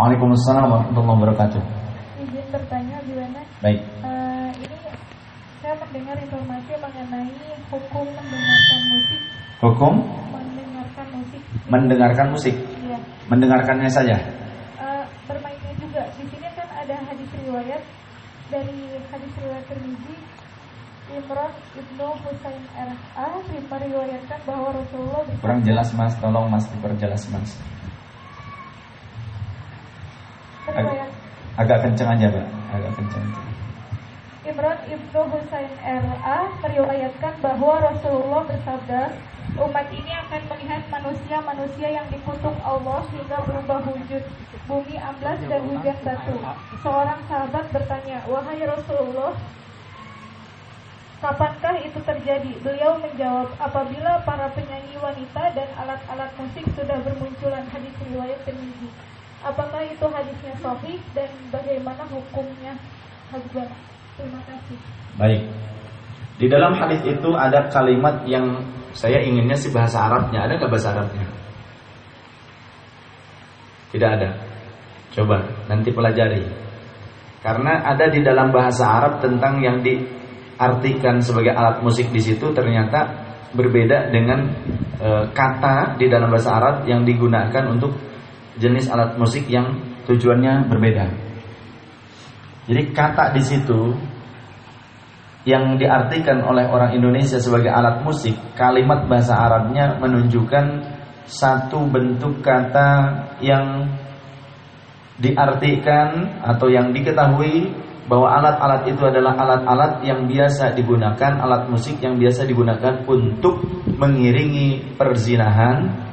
Waalaikumsalam warahmatullahi wabarakatuh. Izin bertanya gimana? Baik. Eh, ini saya mendengar informasi mengenai hukum mendengarkan musik, Hukum mendengarkan musik. mendengarkan musik. Iya. Mendengarkannya saja. Eh, bermainnya juga. Di sini kan ada hadis riwayat dari hadis riwayat Tirmizi Imran ibnu Husain R.A. meriwayatkan bahwa Rasulullah Kurang jelas Mas, tolong Mas diperjelas Mas. Agak kencang aja, Pak. Agak kencang. Imran ibnu Husain R.A. meriwayatkan bahwa Rasulullah bersabda, umat ini akan melihat manusia-manusia yang dikutuk Allah hingga berubah wujud, bumi amblas dan hujan batu. Seorang sahabat bertanya, wahai Rasulullah, kapankah itu terjadi? Beliau menjawab, apabila para penyanyi wanita dan alat-alat musik sudah bermunculan hadis riwayat Tirmizi. Apakah itu hadisnya sahih dan bagaimana hukumnya? Hazbana. Terima kasih. Baik. Di dalam hadis itu ada kalimat yang saya inginnya sih bahasa Arabnya. Ada nggak bahasa Arabnya? Tidak ada. Coba nanti pelajari. Karena ada di dalam bahasa Arab tentang yang diartikan sebagai alat musik di situ ternyata berbeda dengan e, kata di dalam bahasa Arab yang digunakan untuk jenis alat musik yang tujuannya berbeda. Jadi kata di situ yang diartikan oleh orang Indonesia sebagai alat musik, kalimat bahasa Arabnya menunjukkan satu bentuk kata yang diartikan atau yang diketahui bahwa alat-alat itu adalah alat-alat yang biasa digunakan, alat musik yang biasa digunakan untuk mengiringi perzinahan,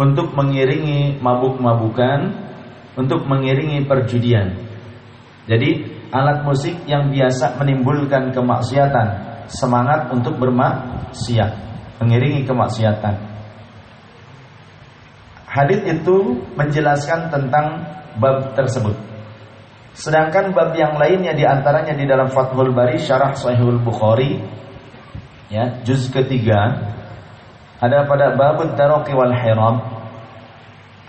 untuk mengiringi mabuk-mabukan, untuk mengiringi perjudian. Jadi alat musik yang biasa menimbulkan kemaksiatan, semangat untuk bermaksiat, mengiringi kemaksiatan. Hadis itu menjelaskan tentang bab tersebut. Sedangkan bab yang lainnya di antaranya di dalam Fathul Bari Syarah Sahihul Bukhari ya juz ketiga ada pada babut taraqi wal hiram.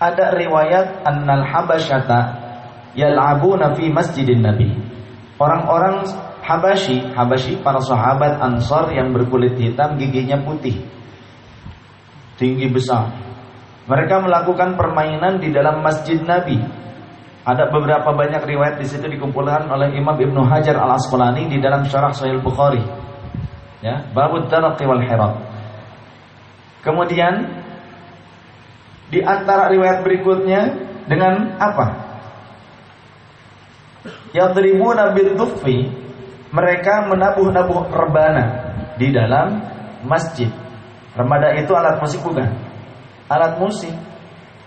Ada riwayat annal habasyata yal'abuna fi masjidin nabi. Orang-orang Habasyi Habasyi para sahabat Ansar yang berkulit hitam giginya putih. Tinggi besar. Mereka melakukan permainan di dalam masjid Nabi. Ada beberapa banyak riwayat di situ dikumpulkan oleh Imam Ibnu Hajar Al Asqalani di dalam Syarah Sahih Bukhari. Ya babut taraqi wal hiram Kemudian di antara riwayat berikutnya dengan apa? Yadribuna bidhuffi mereka menabuh-nabuh rebana di dalam masjid. Rebana itu alat musik bukan? Alat musik.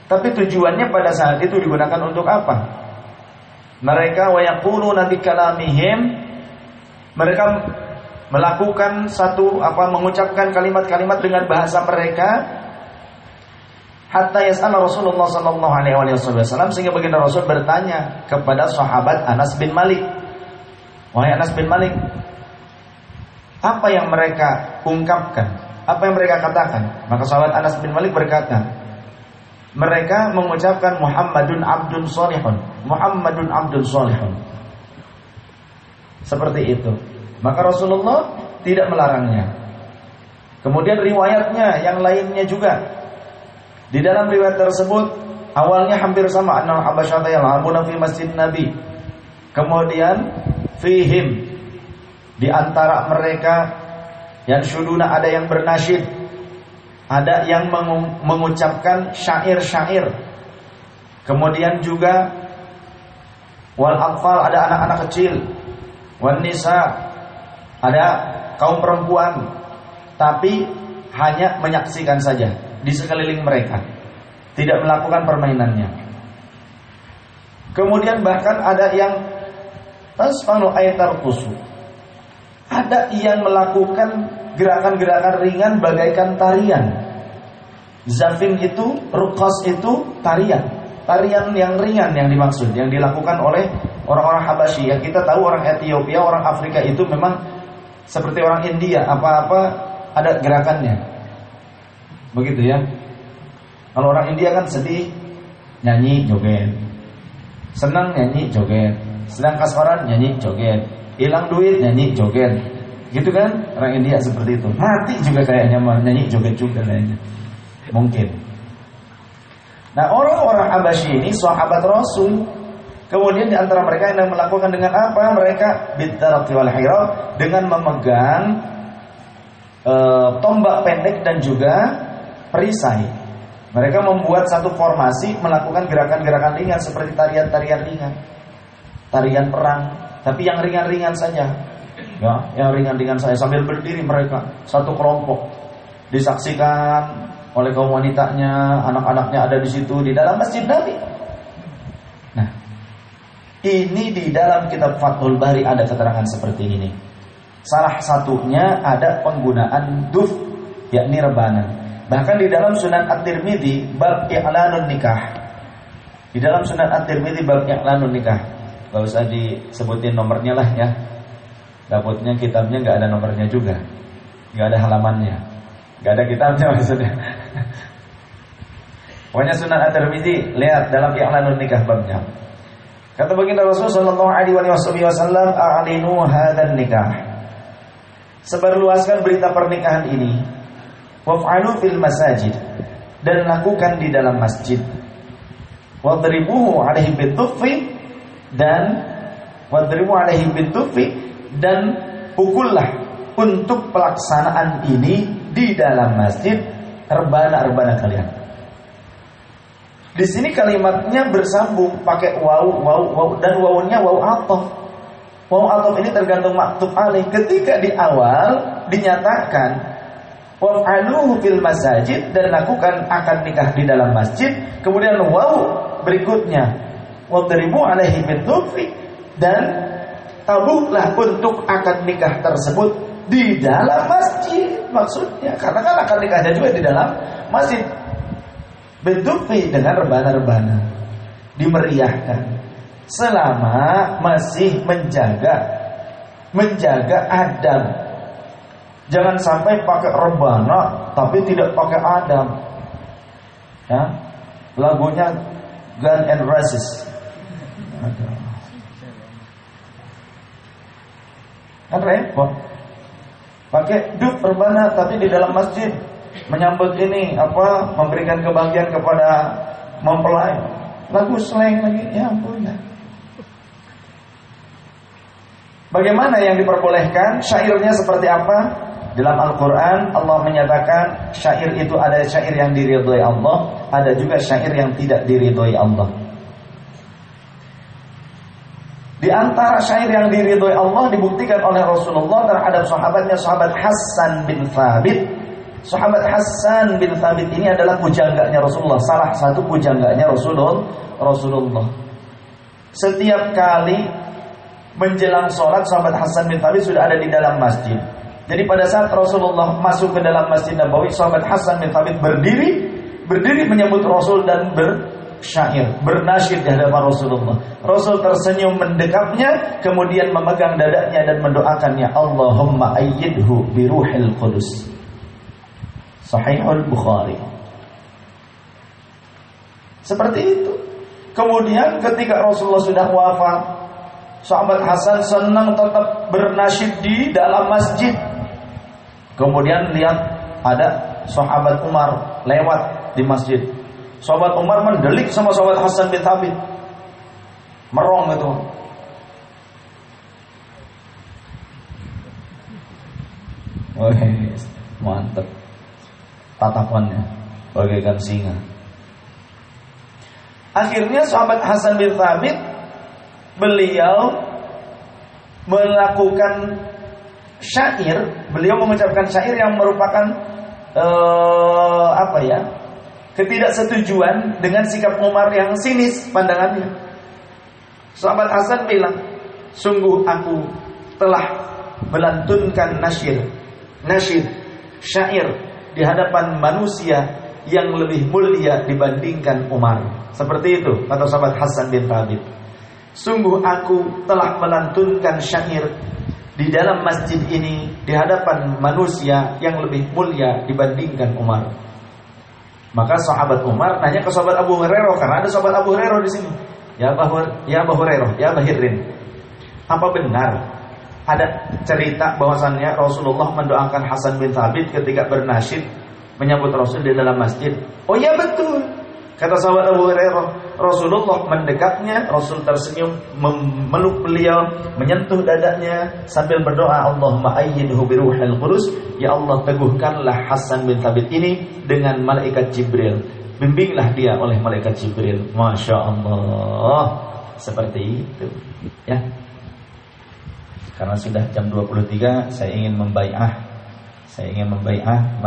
Tapi tujuannya pada saat itu digunakan untuk apa? Mereka wayaquluna bikalamihim mereka melakukan satu apa mengucapkan kalimat-kalimat dengan bahasa mereka hatta yas'ala Rasulullah sallallahu alaihi wasallam sehingga baginda Rasul bertanya kepada sahabat Anas bin Malik. Wahai Anas bin Malik apa yang mereka ungkapkan? Apa yang mereka katakan? Maka sahabat Anas bin Malik berkata mereka mengucapkan Muhammadun abdun solihun Muhammadun abdun solihun seperti itu maka Rasulullah tidak melarangnya. Kemudian riwayatnya yang lainnya juga. Di dalam riwayat tersebut awalnya hampir sama annal habasyata yal'abuna fi masjid Nabi. Kemudian fihim di antara mereka yang syuduna ada yang bernasyid, ada yang mengucapkan syair-syair. Kemudian juga wal atfal ada anak-anak kecil, wan nisa ada kaum perempuan tapi hanya menyaksikan saja di sekeliling mereka. Tidak melakukan permainannya. Kemudian bahkan ada yang tasfanu aytarqusu ada yang melakukan gerakan-gerakan ringan bagaikan tarian. Zafin itu ruqas itu tarian. Tarian yang ringan yang dimaksud yang dilakukan oleh orang-orang Habasyi yang kita tahu orang Ethiopia orang Afrika itu memang seperti orang India, apa-apa ada gerakannya. Begitu ya. Kalau orang India kan sedih, nyanyi, joget. Senang nyanyi joget, sedang kasmaran nyanyi joget, hilang duit nyanyi joget. Gitu kan? Orang India seperti itu. Mati juga kayaknya nyanyi joget juga kayaknya. Mungkin. Nah orang-orang Abbasi ini sahabat Rasul Kemudian di antara mereka yang melakukan dengan apa? Mereka bidarati wal dengan memegang e, tombak pendek dan juga perisai. Mereka membuat satu formasi melakukan gerakan-gerakan ringan seperti tarian-tarian ringan. Tarian perang, tapi yang ringan-ringan saja. Ya, yang ringan-ringan saja sambil berdiri mereka satu kelompok. Disaksikan oleh kaum wanitanya, anak-anaknya ada di situ di dalam masjid Nabi. Ini di dalam kitab Fathul Bari ada keterangan seperti ini. Salah satunya ada penggunaan duf yakni rebana. Bahkan di dalam Sunan At-Tirmidzi bab i'lanun nikah. Di dalam Sunan At-Tirmidzi bab i'lanun nikah. Gak usah disebutin nomornya lah ya. Dapatnya kitabnya nggak ada nomornya juga. nggak ada halamannya. nggak ada kitabnya maksudnya. Pokoknya Sunan At-Tirmizi lihat dalam i'lanun nikah babnya. Kata baginda Rasul sallallahu alaihi wasallam, "A'linu hadzal nikah." Sebarluaskan berita pernikahan ini. Waf'alu fil masajid dan lakukan di dalam masjid. Wadribuhu alaihi bitufi dan wadribu alaihi bitufi dan pukullah untuk pelaksanaan ini di dalam masjid rebana-rebana kalian. Di sini kalimatnya bersambung pakai waw, waw, waw dan wawnya waw atof. Waw atof ini tergantung maktub alih. Ketika di awal dinyatakan waf'aluhu fil masajid dan lakukan akan nikah di dalam masjid. Kemudian waw berikutnya wadribu alaihi bitufi dan tabuhlah untuk akad nikah tersebut di dalam masjid maksudnya karena kan akan nikahnya juga di dalam masjid Bedufi dengan rebana-rebana. Dimeriahkan. Selama masih menjaga. Menjaga adab Jangan sampai pakai rebana Tapi tidak pakai adab ya? Lagunya Gun and Roses. Kan repot Pakai duk rebana tapi di dalam masjid menyambut ini apa memberikan kebahagiaan kepada mempelai lagu slang lagi ya ampun ya Bagaimana yang diperbolehkan? Syairnya seperti apa? Dalam Al-Quran Allah menyatakan syair itu ada syair yang diridhoi Allah Ada juga syair yang tidak diridhoi Allah Di antara syair yang diridhoi Allah dibuktikan oleh Rasulullah terhadap sahabatnya sahabat Hasan bin Thabit Sahabat Hasan bin Thabit ini adalah pujangganya Rasulullah, salah satu pujangganya Rasulullah. Rasulullah. Setiap kali menjelang sholat, sahabat Hasan bin Thabit sudah ada di dalam masjid. Jadi pada saat Rasulullah masuk ke dalam masjid Nabawi, sahabat Hasan bin Thabit berdiri, berdiri menyambut Rasul dan bersyair, bernasyid di hadapan Rasulullah. Rasul tersenyum mendekapnya, kemudian memegang dadanya dan mendoakannya, Allahumma ayyidhu biruhil qudus. Sahihul Bukhari. Seperti itu. Kemudian ketika Rasulullah sudah wafat, sahabat Hasan senang tetap bernasyid di dalam masjid. Kemudian lihat ada sahabat Umar lewat di masjid. Sahabat Umar mendelik sama sahabat Hasan bin Thabit. Merong itu. Wah, mantap tatapannya bagaikan singa. Akhirnya sahabat Hasan bin Thabit beliau melakukan syair, beliau mengucapkan syair yang merupakan uh, apa ya? ketidaksetujuan dengan sikap Umar yang sinis pandangannya. Sahabat Hasan bilang, "Sungguh aku telah melantunkan nasyir, nasyir, syair di hadapan manusia yang lebih mulia dibandingkan Umar. Seperti itu kata sahabat Hasan bin Thabit. Sungguh aku telah melantunkan syair di dalam masjid ini di hadapan manusia yang lebih mulia dibandingkan Umar. Maka sahabat Umar nanya ke sahabat Abu Hurairah karena ada sahabat Abu Hurairah di sini. Ya Bahur, ya Bahurerah, ya Bahirin. Apa benar ada cerita bahwasannya Rasulullah mendoakan Hasan bin Thabit ketika bernasyid menyambut Rasul di dalam masjid? Oh ya betul. Kata sahabat Abu Hurairah, Rasulullah mendekatnya, Rasul tersenyum, memeluk beliau, menyentuh dadanya sambil berdoa, Allahumma ayyidhu biruhil qudus, ya Allah teguhkanlah Hasan bin Thabit ini dengan malaikat Jibril. Bimbinglah dia oleh malaikat Jibril. Masya Allah. Seperti itu. Ya. Karena sudah jam 23, saya ingin membaiah. Saya ingin membaiah